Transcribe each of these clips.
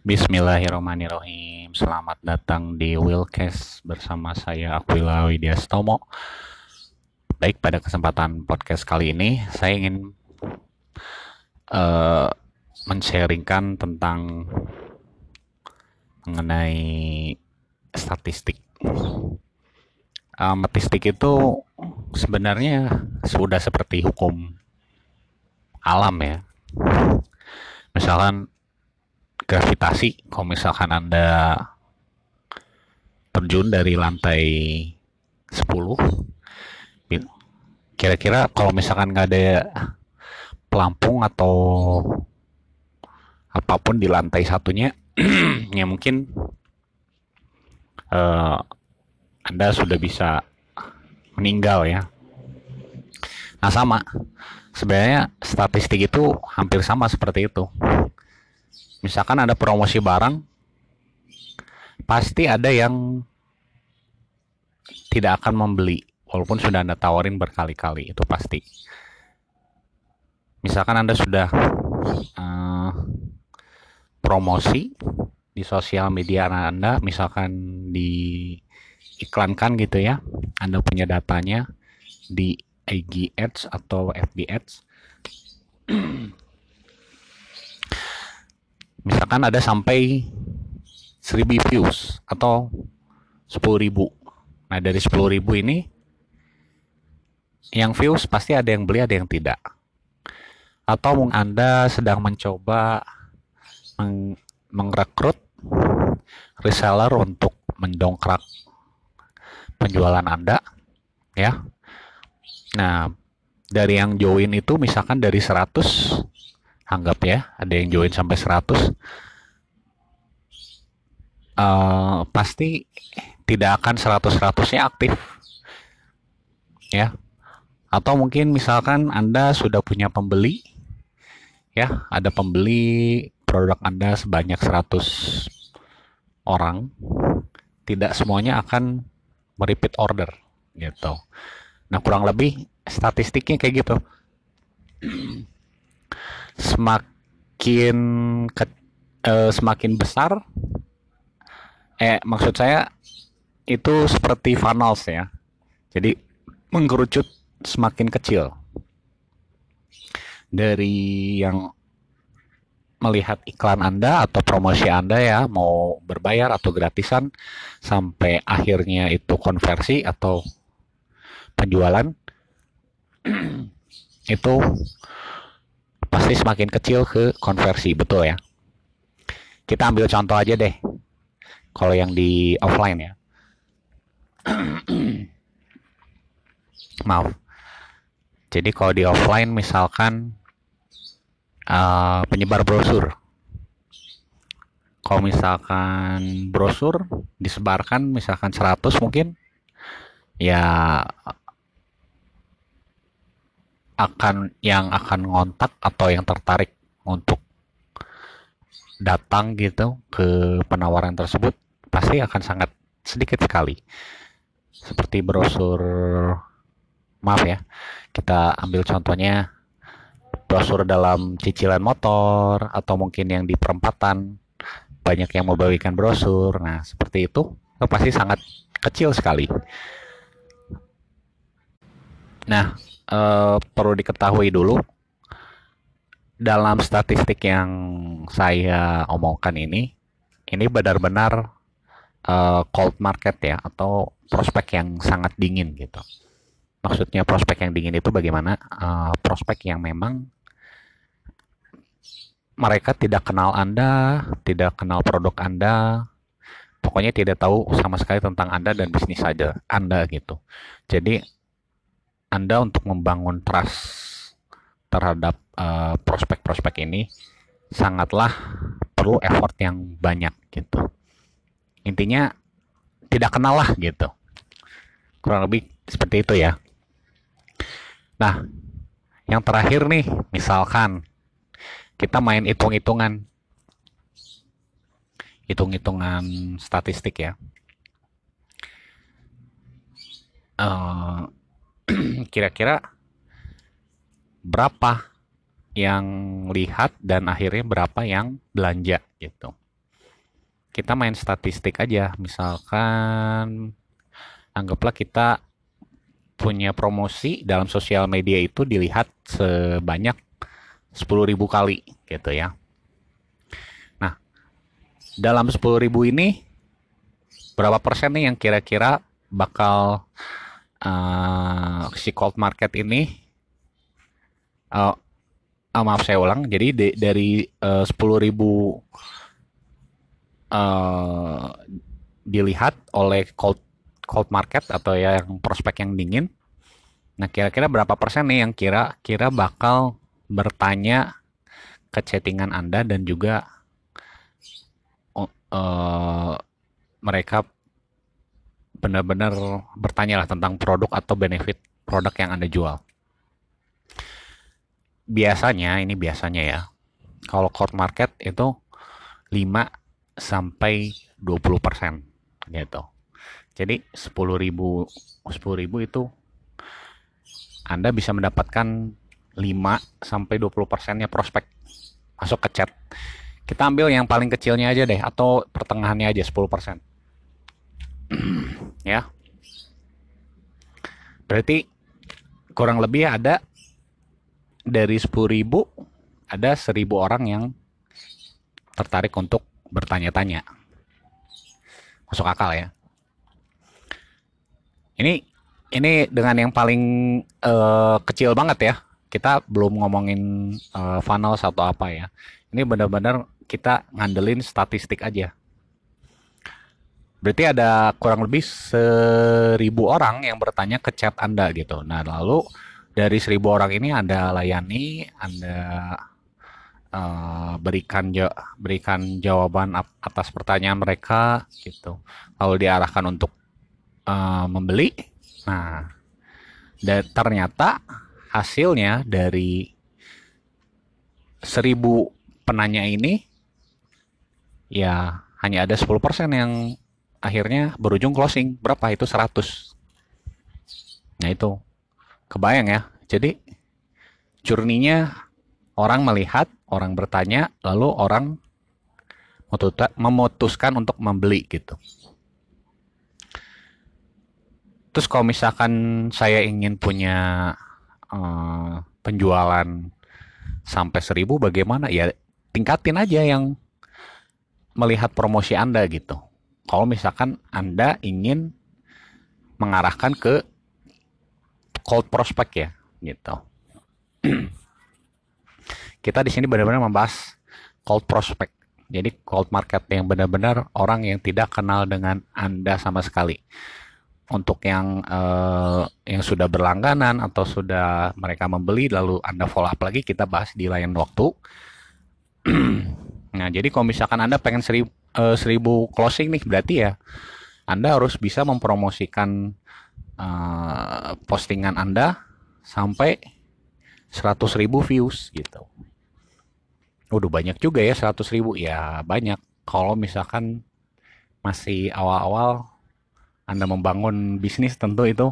Bismillahirrahmanirrahim. Selamat datang di Willcast bersama saya Aquila Widyastomo. Baik, pada kesempatan podcast kali ini saya ingin uh, men-sharingkan tentang mengenai statistik. Statistik itu sebenarnya sudah seperti hukum alam ya. Misalkan gravitasi. Kalau misalkan Anda terjun dari lantai 10 kira-kira kalau misalkan nggak ada pelampung atau apa pun di lantai satunya ya mungkin uh, Anda sudah bisa meninggal ya. Nah sama. Sebenarnya statistik itu hampir sama seperti itu misalkan ada promosi barang, pasti ada yang tidak akan membeli, walaupun sudah Anda tawarin berkali-kali, itu pasti. Misalkan Anda sudah uh, promosi di sosial media Anda, misalkan di iklankan gitu ya, Anda punya datanya di IG Ads atau FB Ads, misalkan ada sampai 1000 views atau 10.000 nah dari 10.000 ini yang views pasti ada yang beli ada yang tidak. Atau mungkin Anda sedang mencoba meng mengrekrut reseller untuk mendongkrak penjualan Anda ya. Nah dari yang join itu misalkan dari 100 anggap ya ada yang join sampai 100 uh, eh, pasti tidak akan 100 nya aktif. Ya. Atau mungkin misalkan Anda sudah punya pembeli ya ada pembeli produk Anda sebanyak 100 orang tidak semuanya akan merepeat order gitu. Nah kurang lebih statistiknya kayak gitu semakin ke, uh, semakin besar eh maksud saya itu seperti funnels ya. Jadi mengkerucut semakin kecil. Dari yang melihat iklan Anda atau promosi Anda ya, mau berbayar atau gratisan sampai akhirnya itu konversi atau penjualan itu pasti semakin kecil ke konversi, betul ya. Kita ambil contoh aja deh. Kalau yang di offline ya. Maaf. Jadi kalau di offline misalkan uh, penyebar brosur. Kalau misalkan brosur disebarkan misalkan 100 mungkin ya akan yang akan ngontak atau yang tertarik untuk datang gitu ke penawaran tersebut pasti akan sangat sedikit sekali. Seperti brosur maaf ya. Kita ambil contohnya brosur dalam cicilan motor atau mungkin yang di perempatan banyak yang membagikan brosur. Nah, seperti itu pasti sangat kecil sekali. Nah, uh, perlu diketahui dulu dalam statistik yang saya omongkan ini, ini benar-benar uh, cold market ya atau prospek yang sangat dingin gitu. Maksudnya prospek yang dingin itu bagaimana? Uh, prospek yang memang mereka tidak kenal Anda, tidak kenal produk Anda, pokoknya tidak tahu sama sekali tentang Anda dan bisnis saja Anda gitu. Jadi anda untuk membangun trust terhadap eh, prospek-prospek ini sangatlah perlu effort yang banyak gitu. Intinya tidak kenal lah gitu. Kurang lebih seperti itu ya. Nah, yang terakhir nih, misalkan kita main hitung-hitungan. Hitung-hitungan statistik ya. Uh, kira-kira berapa yang lihat dan akhirnya berapa yang belanja gitu. kita main statistik aja. Misalkan anggaplah kita punya promosi dalam sosial media itu dilihat sebanyak 10.000 kali gitu ya. Nah, dalam 10.000 ini berapa persen nih yang kira-kira bakal uh, si cold market ini uh, uh, maaf saya ulang. Jadi de, dari uh, 10.000 uh, dilihat oleh cold cold market atau ya yang prospek yang dingin nah kira-kira berapa persen nih yang kira-kira bakal bertanya ke chattingan Anda dan juga uh, mereka benar-benar bertanya lah tentang produk atau benefit produk yang Anda jual. Biasanya, ini biasanya ya, kalau core market itu 5 sampai 20 persen gitu. Jadi 10.000 10.000 itu Anda bisa mendapatkan 5 sampai 20 persennya prospek masuk ke chat. Kita ambil yang paling kecilnya aja deh atau pertengahannya aja 10 persen ya. Berarti kurang lebih ada dari 10.000 ada 1.000 orang yang tertarik untuk bertanya-tanya. Masuk akal ya. Ini ini dengan yang paling uh, kecil banget ya. Kita belum ngomongin uh, funnel atau apa ya. Ini benar-benar kita ngandelin statistik aja. Berarti ada kurang lebih seribu orang yang bertanya ke chat Anda gitu. Nah, lalu dari seribu orang ini Anda layani, Anda uh, berikan berikan jawaban atas pertanyaan mereka gitu. Lalu diarahkan untuk uh, membeli. Nah, dan ternyata hasilnya dari seribu penanya ini ya hanya ada 10% yang akhirnya berujung closing. Berapa? Itu 100 nah itu. Kebayang ya? Jadi journey-nya orang melihat orang bertanya lalu orang memutuskan untuk membeli gitu. Terus kalau misalkan saya ingin punya uh, penjualan sampai seribu bagaimana? Ya tingkatin aja yang melihat promosi Anda gitu kalau misalkan Anda ingin mengarahkan ke cold prospect ya, gitu. Kita di sini benar-benar membahas cold prospect. Jadi cold market yang benar-benar orang yang tidak kenal dengan Anda sama sekali. Untuk yang uh, yang sudah berlangganan atau sudah mereka membeli lalu Anda follow up lagi kita bahas di lain waktu. nah, jadi kalau misalkan Anda pengen seribu uh, closing nih berarti ya Anda harus bisa mempromosikan uh, postingan Anda sampai 100.000 views gitu. Udah banyak juga ya 100.000 ya banyak. Kalau misalkan masih awal-awal Anda membangun bisnis tentu itu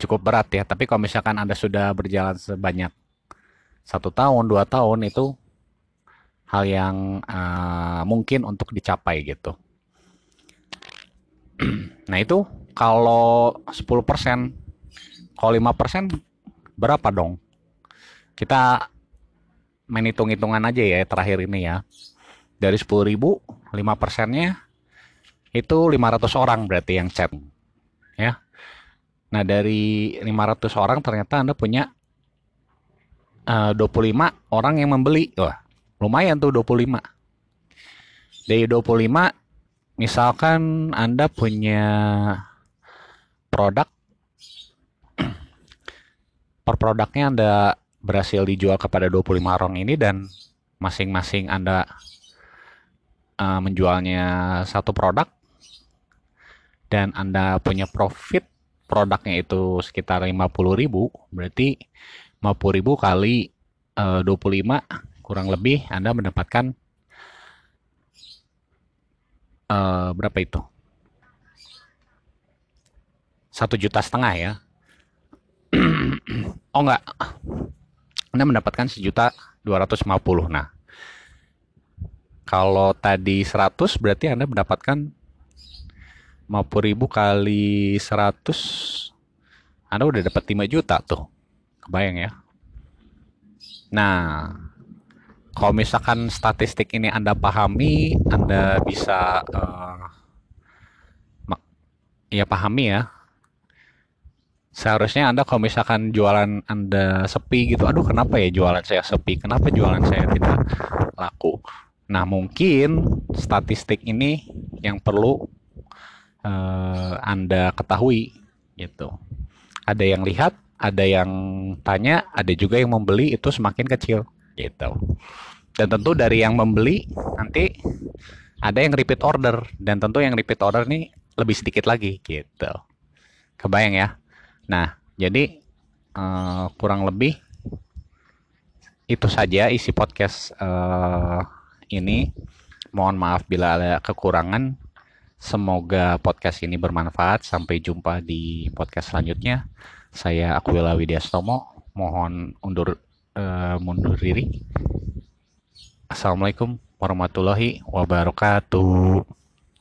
cukup berat ya. Tapi kalau misalkan Anda sudah berjalan sebanyak satu tahun, dua tahun itu hal yang uh, mungkin untuk dicapai gitu. nah itu kalau 10%, kalau 5% berapa dong? Kita main hitung-hitungan aja ya terakhir ini ya. Dari 10 ribu, 5 persennya itu 500 orang berarti yang chat. Ya. Nah dari 500 orang ternyata Anda punya uh, 25 orang yang membeli. Wah, Lumayan tuh 25. Dari 25, misalkan Anda punya produk, per produknya Anda berhasil dijual kepada 25 orang ini dan masing-masing Anda uh, menjualnya satu produk dan Anda punya profit produknya itu sekitar 50.000 berarti 50.000 kali uh, 25 kurang lebih Anda mendapatkan uh, berapa itu? Satu juta setengah ya. oh enggak, Anda mendapatkan sejuta dua ratus lima puluh. Nah, Kalau tadi 100 berarti Anda mendapatkan 50.000 kali 100 Anda udah dapat 5 juta tuh. Kebayang ya. Nah, kalau misalkan statistik ini Anda pahami, Anda bisa uh, ya pahami ya. Seharusnya Anda kalau misalkan jualan Anda sepi gitu, aduh kenapa ya jualan saya sepi? Kenapa jualan saya tidak laku? Nah, mungkin statistik ini yang perlu uh, Anda ketahui gitu. Ada yang lihat, ada yang tanya, ada juga yang membeli itu semakin kecil gitu. Dan tentu dari yang membeli nanti ada yang repeat order dan tentu yang repeat order nih lebih sedikit lagi gitu. Kebayang ya? Nah, jadi uh, kurang lebih itu saja isi podcast uh, ini. Mohon maaf bila ada kekurangan. Semoga podcast ini bermanfaat. Sampai jumpa di podcast selanjutnya. Saya Aquila Widyastomo. Mohon undur uh, mundur diri. Assalamualaikum warahmatullahi wabarakatuh.